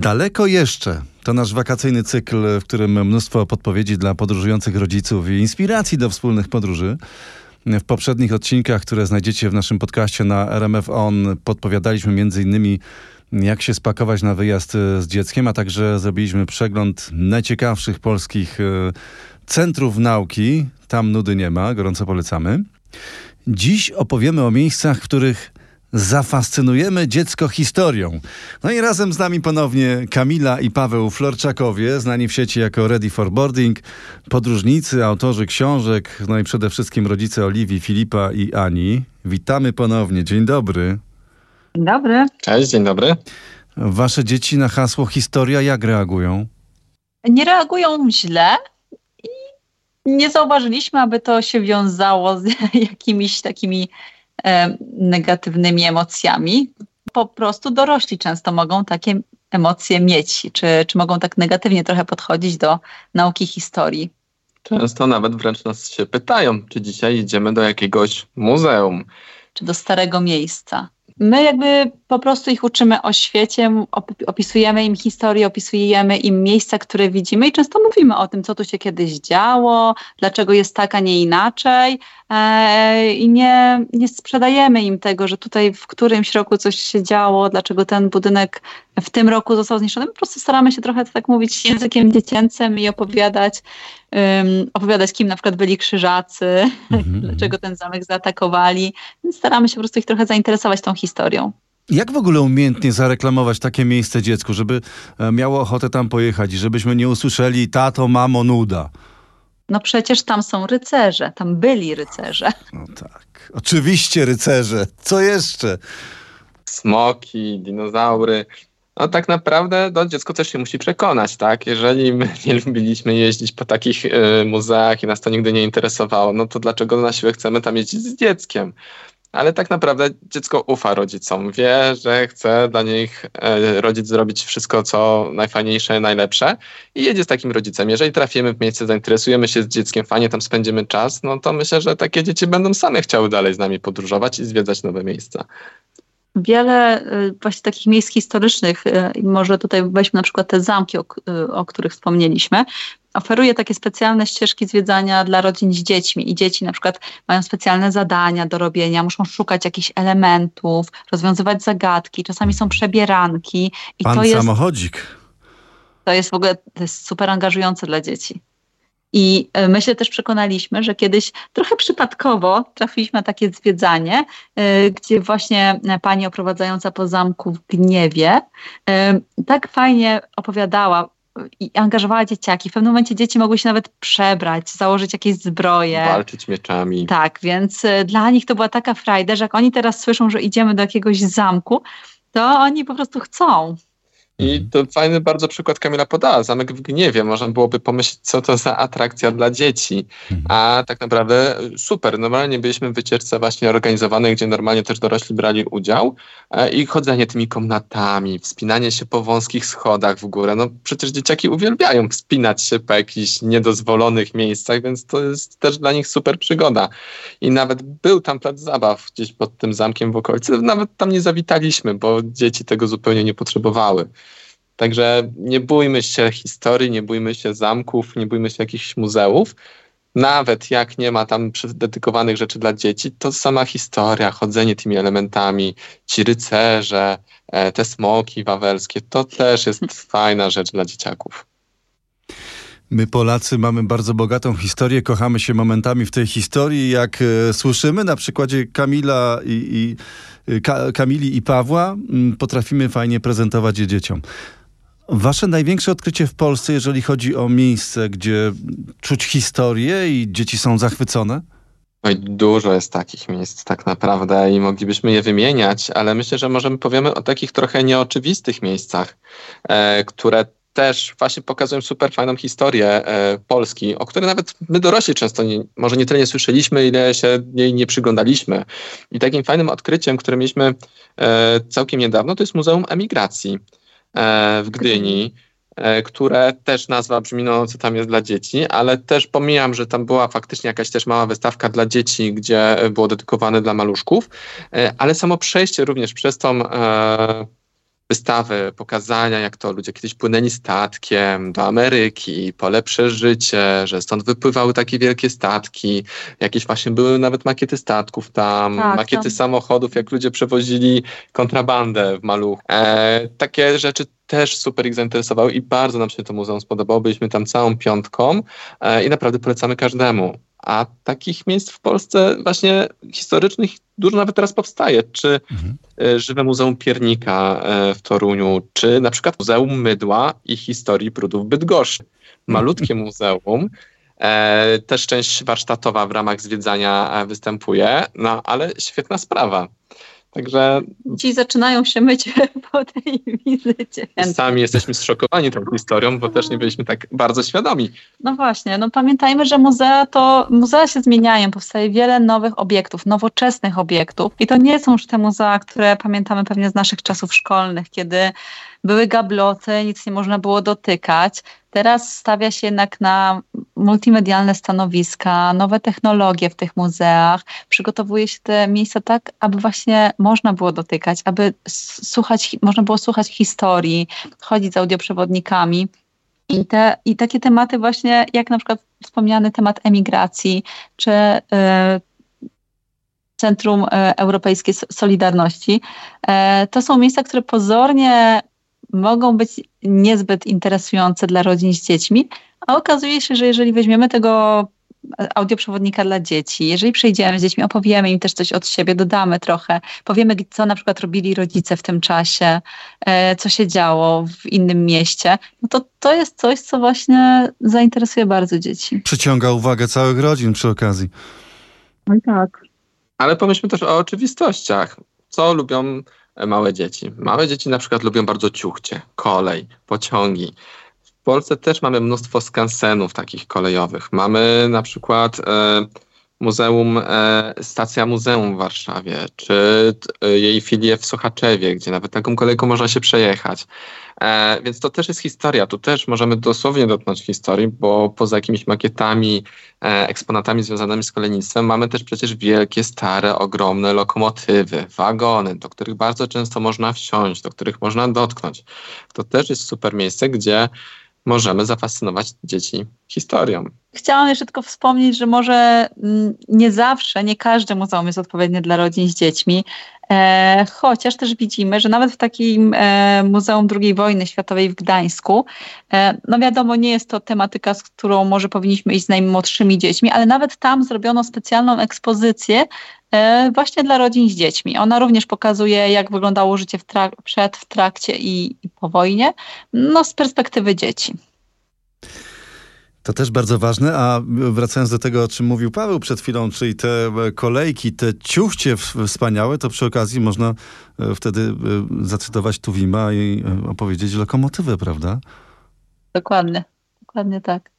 Daleko jeszcze. To nasz wakacyjny cykl, w którym mnóstwo podpowiedzi dla podróżujących rodziców i inspiracji do wspólnych podróży. W poprzednich odcinkach, które znajdziecie w naszym podcaście na RMF On, podpowiadaliśmy innymi jak się spakować na wyjazd z dzieckiem, a także zrobiliśmy przegląd najciekawszych polskich e, centrów nauki. Tam nudy nie ma, gorąco polecamy. Dziś opowiemy o miejscach, w których zafascynujemy dziecko historią. No i razem z nami ponownie Kamila i Paweł Florczakowie, znani w sieci jako Ready for Boarding, podróżnicy, autorzy książek, no i przede wszystkim rodzice Oliwii, Filipa i Ani. Witamy ponownie. Dzień dobry. Dzień dobry. Cześć, dzień dobry. Wasze dzieci na hasło historia jak reagują? Nie reagują źle i nie zauważyliśmy, aby to się wiązało z jakimiś takimi negatywnymi emocjami. Po prostu dorośli często mogą takie emocje mieć, czy, czy mogą tak negatywnie trochę podchodzić do nauki historii. Często nawet wręcz nas się pytają, czy dzisiaj idziemy do jakiegoś muzeum. Czy do starego miejsca. My jakby po prostu ich uczymy o świecie, opisujemy im historię, opisujemy im miejsca, które widzimy i często mówimy o tym, co tu się kiedyś działo, dlaczego jest tak, a nie inaczej. E, I nie, nie sprzedajemy im tego, że tutaj w którymś roku coś się działo, dlaczego ten budynek w tym roku został zniszczony. Po prostu staramy się trochę tak mówić językiem dziecięcym i opowiadać, um, opowiadać kim na przykład byli krzyżacy, mhm. dlaczego ten zamek zaatakowali. Więc staramy się po prostu ich trochę zainteresować tą historią. Jak w ogóle umiejętnie zareklamować takie miejsce dziecku, żeby e, miało ochotę tam pojechać i żebyśmy nie usłyszeli tato, mamo, nuda? No przecież tam są rycerze, tam byli rycerze. No tak, oczywiście rycerze. Co jeszcze? Smoki, dinozaury. No tak naprawdę no, dziecko też się musi przekonać, tak? Jeżeli my nie lubiliśmy jeździć po takich y, muzeach i nas to nigdy nie interesowało, no to dlaczego na siłę chcemy tam jeździć z dzieckiem? ale tak naprawdę dziecko ufa rodzicom, wie, że chce dla nich e, rodzic zrobić wszystko, co najfajniejsze, najlepsze i jedzie z takim rodzicem. Jeżeli trafimy w miejsce, zainteresujemy się z dzieckiem, fajnie tam spędzimy czas, no to myślę, że takie dzieci będą same chciały dalej z nami podróżować i zwiedzać nowe miejsca wiele y, właśnie takich miejsc historycznych, y, może tutaj weźmy na przykład te zamki, o, y, o, których wspomnieliśmy, oferuje takie specjalne ścieżki zwiedzania dla rodzin z dziećmi i dzieci na przykład mają specjalne zadania do robienia, muszą szukać jakichś elementów, rozwiązywać zagadki, czasami są przebieranki. I Pan to jest, samochodzik. To jest w ogóle to jest super angażujące dla dzieci. I e, my się też przekonaliśmy, że kiedyś trochę przypadkowo trafiliśmy na takie zwiedzanie, e, gdzie właśnie pani oprowadzająca po zamku w Gniewie e, tak fajnie opowiadała i angażowała dzieciaki. W pewnym momencie dzieci mogły się nawet przebrać, założyć jakieś zbroje. Walczyć mieczami. Tak, więc dla nich to była taka frajda, że jak oni teraz słyszą, że idziemy do jakiegoś zamku, to oni po prostu chcą. I mhm. to fajny bardzo przykład Kamila podała. Zamek w Gniewie. Można byłoby pomyśleć, co to za atrakcja dla dzieci. Mhm. A tak naprawdę super. Normalnie byliśmy w wycieczce właśnie organizowanej, gdzie normalnie też dorośli brali udział e, i chodzenie tymi komnatami, wspinanie się po wąskich schodach w górę. No przecież dzieciaki uwielbiają wspinać się po jakichś niedozwolonych miejscach, więc to jest też dla nich super przygoda. I nawet był tam plac zabaw gdzieś pod tym zamkiem w okolicy. Nawet tam nie zawitaliśmy, bo dzieci tego zupełnie nie potrzebowały. Także nie bójmy się historii, nie bójmy się zamków, nie bójmy się jakichś muzeów. Nawet jak nie ma tam dedykowanych rzeczy dla dzieci, to sama historia, chodzenie tymi elementami, ci rycerze, e, te smoki wawelskie, to też jest fajna rzecz dla dzieciaków. My Polacy mamy bardzo bogatą historię, kochamy się momentami w tej historii, jak e, słyszymy na przykładzie Kamila i, i Ka Kamili i Pawła, m, mm, potrafimy fajnie prezentować je dzieciom. Wasze największe odkrycie w Polsce, jeżeli chodzi o miejsce, gdzie czuć historię i dzieci są zachwycone? No i dużo jest takich miejsc tak naprawdę i moglibyśmy je wymieniać, ale myślę, że możemy powiemy o takich trochę nieoczywistych miejscach, e, które też właśnie pokazują super fajną historię e, Polski, o której nawet my dorośli często nie, może nie tyle nie słyszeliśmy, ile się jej nie przyglądaliśmy. I takim fajnym odkryciem, które mieliśmy e, całkiem niedawno, to jest Muzeum Emigracji. E, w Gdyni, e, które też nazwa brzmi, no co tam jest dla dzieci, ale też pomijam, że tam była faktycznie jakaś też mała wystawka dla dzieci, gdzie było dedykowane dla maluszków, e, ale samo przejście również przez tą wystawy, pokazania, jak to ludzie kiedyś płynęli statkiem do Ameryki, polepsze życie, że stąd wypływały takie wielkie statki, jakieś właśnie były nawet makiety statków tam, tak, makiety tam. samochodów, jak ludzie przewozili kontrabandę w maluch. E, takie rzeczy też super ich zainteresowały i bardzo nam się to muzeum spodobało. Byliśmy tam całą piątką e, i naprawdę polecamy każdemu. A takich miejsc w Polsce właśnie historycznych dużo nawet teraz powstaje. Czy mhm. E, Żywe Muzeum Piernika e, w Toruniu, czy na przykład Muzeum Mydła i Historii Brudów Bydgoszczy. Malutkie muzeum, e, też część warsztatowa w ramach zwiedzania występuje, no ale świetna sprawa. Także. Ci zaczynają się myć po tej wizycie. Sami jesteśmy zszokowani tą historią, bo też nie byliśmy tak bardzo świadomi. No właśnie, no pamiętajmy, że muzea to muzea się zmieniają, powstaje wiele nowych obiektów, nowoczesnych obiektów. I to nie są już te muzea, które pamiętamy pewnie z naszych czasów szkolnych, kiedy były gabloty, nic nie można było dotykać. Teraz stawia się jednak na multimedialne stanowiska, nowe technologie w tych muzeach. Przygotowuje się te miejsca tak, aby właśnie można było dotykać, aby słuchać, można było słuchać historii, chodzić z audioprzewodnikami. I, te, I takie tematy właśnie, jak na przykład wspomniany temat emigracji, czy y, Centrum e, Europejskiej Solidarności, e, to są miejsca, które pozornie mogą być niezbyt interesujące dla rodzin z dziećmi, a okazuje się, że jeżeli weźmiemy tego audioprzewodnika dla dzieci, jeżeli przyjdziemy z dziećmi, opowiemy im też coś od siebie, dodamy trochę, powiemy, co na przykład robili rodzice w tym czasie, e, co się działo w innym mieście, no to to jest coś, co właśnie zainteresuje bardzo dzieci. Przyciąga uwagę całych rodzin przy okazji. No i tak. Ale pomyślmy też o oczywistościach. Co lubią małe dzieci. Małe dzieci na przykład lubią bardzo ciuchcie, kolej, pociągi. W Polsce też mamy mnóstwo skansenów takich kolejowych. Mamy na przykład e, Muzeum, e, stacja Muzeum w Warszawie, czy e, jej filię w Sochaczewie, gdzie nawet taką kolejką można się przejechać. E, więc to też jest historia. Tu też możemy dosłownie dotknąć historii, bo poza jakimiś makietami, eksponatami związanymi z kolejnictwem, mamy też przecież wielkie, stare, ogromne lokomotywy, wagony, do których bardzo często można wsiąść, do których można dotknąć. To też jest super miejsce, gdzie możemy zafascynować dzieci historią. Chciałam jeszcze tylko wspomnieć, że może mm, nie zawsze, nie każde muzeum jest odpowiednie dla rodzin z dziećmi, e, chociaż też widzimy, że nawet w takim e, Muzeum II wojny światowej w Gdańsku, e, no wiadomo, nie jest to tematyka, z którą może powinniśmy iść z najmłodszymi dziećmi, ale nawet tam zrobiono specjalną ekspozycję właśnie dla rodzin z dziećmi. Ona również pokazuje, jak wyglądało życie w trak przed, w trakcie i, i po wojnie, no z perspektywy dzieci. To też bardzo ważne, a wracając do tego, o czym mówił Paweł przed chwilą, czyli te kolejki, te ciuchcie wspaniałe, to przy okazji można e, wtedy e, zacytować Tuwima i e, opowiedzieć lokomotywę, prawda? Dokładnie, dokładnie tak.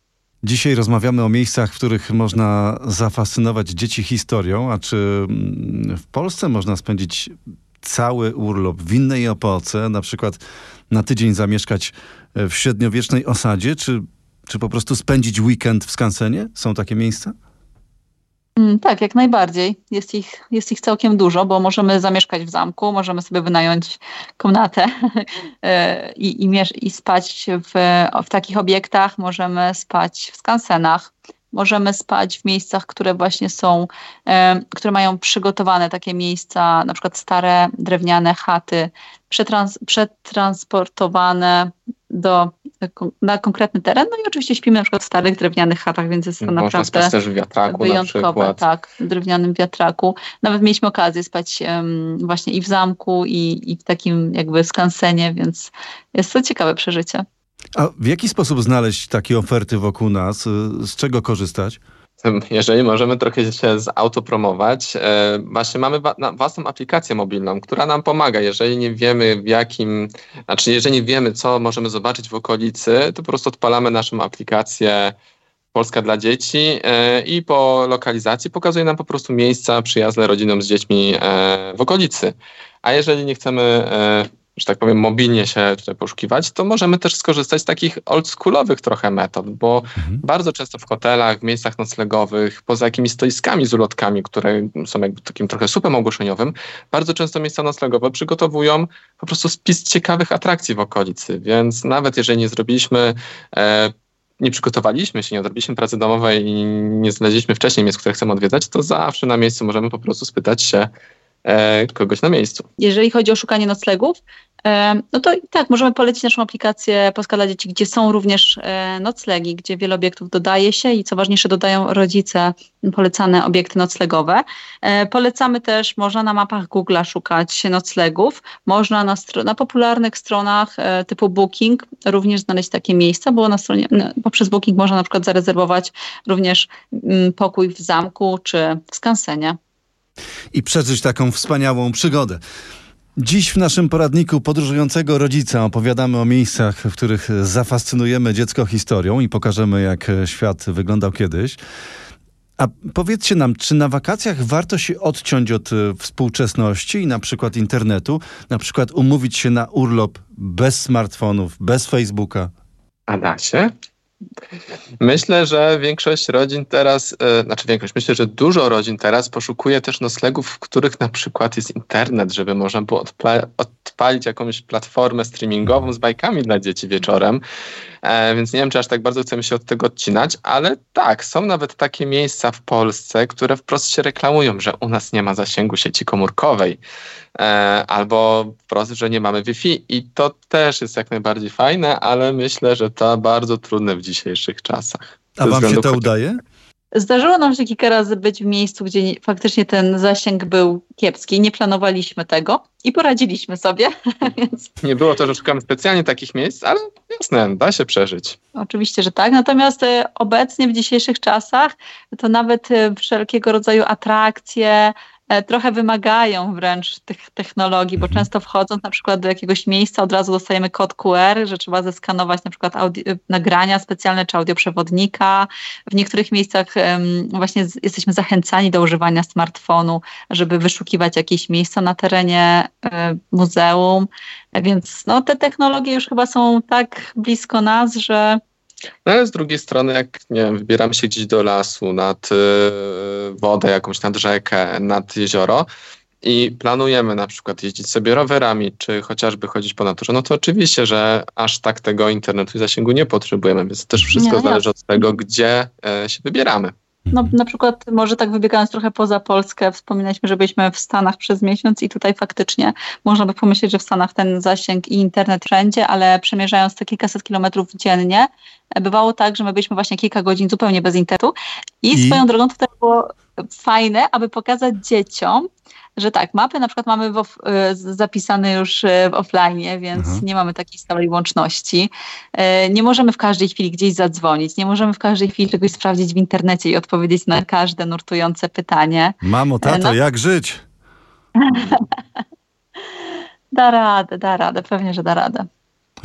Dzisiaj rozmawiamy o miejscach, w których można zafascynować dzieci historią, a czy mm, w Polsce można spędzić cały urlop w innej epoce, na przykład na tydzień zamieszkać w średniowiecznej osadzie, czy czy po prostu spędzić weekend w skansenie? Są takie miejsca? Mm, tak, jak najbardziej. Jest ich, jest ich całkiem dużo, bo możemy zamieszkać w zamku, możemy sobie wynająć komnatę e, i, i, i spać w, w takich obiektach, możemy spać w skansenach, możemy spać w miejscach, które właśnie są, e, które mają przygotowane takie miejsca, na przykład stare drewniane chaty, przetrans przetransportowane do, na konkretny teren. No i oczywiście śpimy na przykład w starych drewnianych chatach, więc jest to Można naprawdę też w wiatraku wyjątkowe. Tak, w drewnianym wiatraku. Nawet mieliśmy okazję spać um, właśnie i w zamku, i, i w takim jakby skansenie, więc jest to ciekawe przeżycie. A w jaki sposób znaleźć takie oferty wokół nas? Z czego korzystać? Jeżeli możemy trochę się zautopromować, e, właśnie mamy własną aplikację mobilną, która nam pomaga. Jeżeli nie wiemy w jakim, znaczy jeżeli nie wiemy, co możemy zobaczyć w okolicy, to po prostu odpalamy naszą aplikację Polska dla dzieci e, i po lokalizacji pokazuje nam po prostu miejsca przyjazne rodzinom z dziećmi e, w okolicy. A jeżeli nie chcemy że tak powiem, mobilnie się tutaj poszukiwać, to możemy też skorzystać z takich oldschoolowych trochę metod, bo mhm. bardzo często w hotelach, w miejscach noclegowych, poza jakimiś stoiskami z ulotkami, które są jakby takim trochę supem ogłoszeniowym, bardzo często miejsca noclegowe przygotowują po prostu spis ciekawych atrakcji w okolicy, więc nawet jeżeli nie zrobiliśmy e, nie przygotowaliśmy się, nie odrobiliśmy pracy domowej i nie znaleźliśmy wcześniej miejsc, które chcemy odwiedzać, to zawsze na miejscu możemy po prostu spytać się kogoś na miejscu. Jeżeli chodzi o szukanie noclegów, no to tak, możemy polecić naszą aplikację Polska dla Dzieci, gdzie są również e, noclegi, gdzie wiele obiektów dodaje się i co ważniejsze dodają rodzice polecane obiekty noclegowe. E, polecamy też, można na mapach Google szukać noclegów, można na, na popularnych stronach e, typu Booking również znaleźć takie miejsca, bo na stronie, poprzez Booking można na przykład zarezerwować również mm, pokój w zamku czy w skansenie. I przeżyć taką wspaniałą przygodę. Dziś w naszym poradniku podróżującego rodzica opowiadamy o miejscach, w których zafascynujemy dziecko historią i pokażemy, jak świat wyglądał kiedyś. A powiedzcie nam, czy na wakacjach warto się odciąć od e, współczesności i na przykład internetu, na przykład umówić się na urlop bez smartfonów, bez Facebooka? A da się? Myślę, że większość rodzin teraz, e, znaczy większość, myślę, że dużo rodzin teraz poszukuje też noclegów, w których na przykład jest internet, żeby można było odpalić jakąś platformę streamingową z bajkami dla dzieci wieczorem. E, więc nie wiem, czy aż tak bardzo chcemy się od tego odcinać, ale tak, są nawet takie miejsca w Polsce, które wprost się reklamują, że u nas nie ma zasięgu sieci komórkowej e, albo wprost, że nie mamy Wi-Fi i to też jest jak najbardziej fajne, ale myślę, że to bardzo trudne w dzisiejszych czasach. A wam się to udaje? Zdarzyło nam się kilka razy być w miejscu, gdzie faktycznie ten zasięg był kiepski. Nie planowaliśmy tego i poradziliśmy sobie. Więc... Nie było to, że szukamy specjalnie takich miejsc, ale jasne, da się przeżyć. Oczywiście, że tak. Natomiast e, obecnie w dzisiejszych czasach to nawet e, wszelkiego rodzaju atrakcje, trochę wymagają wręcz tych technologii, bo mhm. często wchodząc na przykład do jakiegoś miejsca od razu dostajemy kod QR, że trzeba zeskanować na przykład audio, nagrania specjalne czy audioprzewodnika. W niektórych miejscach właśnie jesteśmy zachęcani do używania smartfonu, żeby wyszukiwać jakieś miejsca na terenie e, muzeum, więc no, te technologie już chyba są tak blisko nas, że no ale z drugiej strony, jak nie wiem, wybieramy się gdzieś do lasu, nad y, wodę jakąś, nad rzekę, nad jezioro i planujemy na przykład jeździć sobie rowerami, czy chociażby chodzić po naturze, no to oczywiście, że aż tak tego internetu i zasięgu nie potrzebujemy, więc też wszystko nie, zależy od tego, gdzie y, się wybieramy. No, mhm. na przykład może tak wybiegając trochę poza Polskę, wspominaliśmy, że byliśmy w Stanach przez miesiąc i tutaj faktycznie można by pomyśleć, że w Stanach ten zasięg i internet wszędzie, ale przemierzając te kilkaset kilometrów dziennie, bywało tak, że my byliśmy właśnie kilka godzin zupełnie bez internetu i, I? swoją drogą tutaj było fajne, aby pokazać dzieciom, że tak, mapy na przykład mamy off, e, zapisane już e, w offline, więc mhm. nie mamy takiej stałej łączności. E, nie możemy w każdej chwili gdzieś zadzwonić, nie możemy w każdej chwili czegoś sprawdzić w internecie i odpowiedzieć na każde nurtujące pytanie. Mamo, tato, no. jak żyć? da radę, da radę, pewnie, że da radę.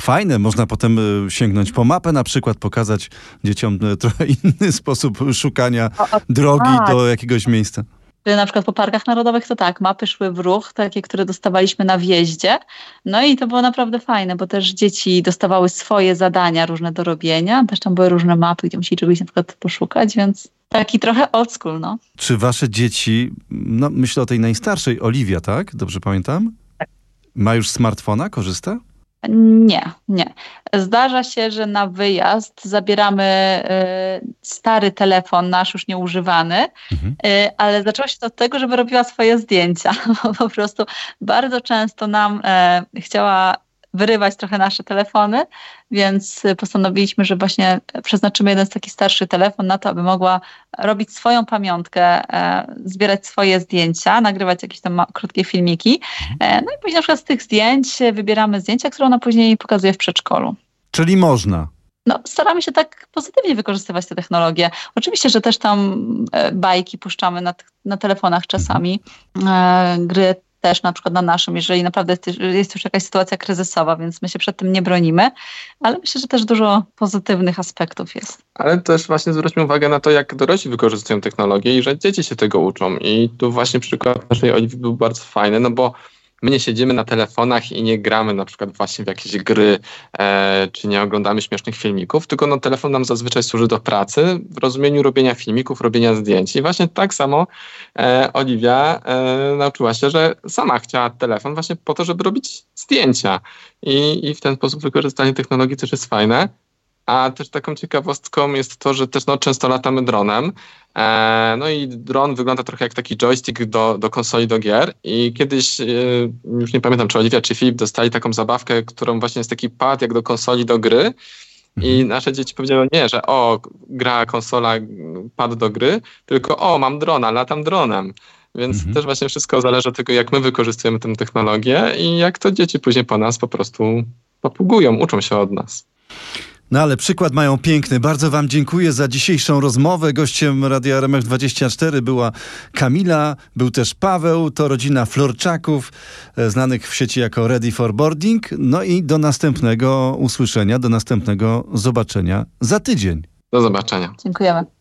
Fajne, można potem sięgnąć po mapę, na przykład pokazać dzieciom trochę inny sposób szukania drogi tak. do jakiegoś miejsca na przykład po parkach narodowych to tak, mapy szły w ruch, takie, które dostawaliśmy na wjeździe. No i to było naprawdę fajne, bo też dzieci dostawały swoje zadania różne do robienia. Też tam były różne mapy, gdzie musieli czegoś na przykład poszukać, więc taki trochę old school, no. Czy wasze dzieci, no myślę o tej najstarszej, Oliwia, tak? Dobrze pamiętam? Tak. Ma już smartfona, korzysta? Nie, nie. Zdarza się, że na wyjazd zabieramy y, stary telefon, nasz już nieużywany, mhm. y, ale zaczęło się to od tego, żeby robiła swoje zdjęcia. po prostu bardzo często nam y, chciała wyrywać trochę nasze telefony, więc postanowiliśmy, że właśnie przeznaczymy jeden z taki starszy telefon na to, aby mogła robić swoją pamiątkę, e, zbierać swoje zdjęcia, nagrywać jakieś tam krótkie filmiki. E, no i później na przykład z tych zdjęć wybieramy zdjęcia, które ona później pokazuje w przedszkolu. Czyli można. No, staramy się tak pozytywnie wykorzystywać te technologie. Oczywiście, że też tam e, bajki puszczamy na, na telefonach czasami, gry też na przykład na naszym, jeżeli naprawdę jest już jakaś sytuacja kryzysowa, więc my się przed tym nie bronimy, ale myślę, że też dużo pozytywnych aspektów jest. Ale też właśnie zwróćmy uwagę na to, jak dorośli wykorzystują technologię i że dzieci się tego uczą. I tu właśnie przykład naszej Oliwii był bardzo fajny, no bo my nie siedzimy na telefonach i nie gramy na przykład właśnie w jakieś gry, e, czy nie oglądamy śmiesznych filmików, tylko no, telefon nam zazwyczaj służy do pracy w rozumieniu robienia filmików, robienia zdjęć. I właśnie tak samo e, Oliwia e, nauczyła się, że sama chciała telefon właśnie po to, żeby robić zdjęcia. I, I w ten sposób wykorzystanie technologii też jest fajne. A też taką ciekawostką jest to, że też no, często latamy dronem. E, no i dron wygląda trochę jak taki joystick do, do konsoli do gier. I kiedyś, e, już nie pamiętam, czy Oliwia, czy Filip dostali taką zabawkę, którą właśnie jest taki pad jak do konsoli do gry. I Mhm. nasze dzieci powiedziały nie, że o, gra konsola, pad do gry, tylko o, mam drona, latam dronem. Więc Mhm. też właśnie wszystko zależy od tego, jak my wykorzystujemy tę technologię i jak to dzieci później po nas po prostu papugują, uczą się od nas. No ale przykład mają piękny. Bardzo Wam dziękuję za dzisiejszą rozmowę. Gościem Radia RMF24 była Kamila, był też Paweł, to rodzina Florczaków, e, znanych w sieci jako Ready for Boarding. No i do następnego usłyszenia, do następnego zobaczenia za tydzień. Do zobaczenia. Dziękujemy.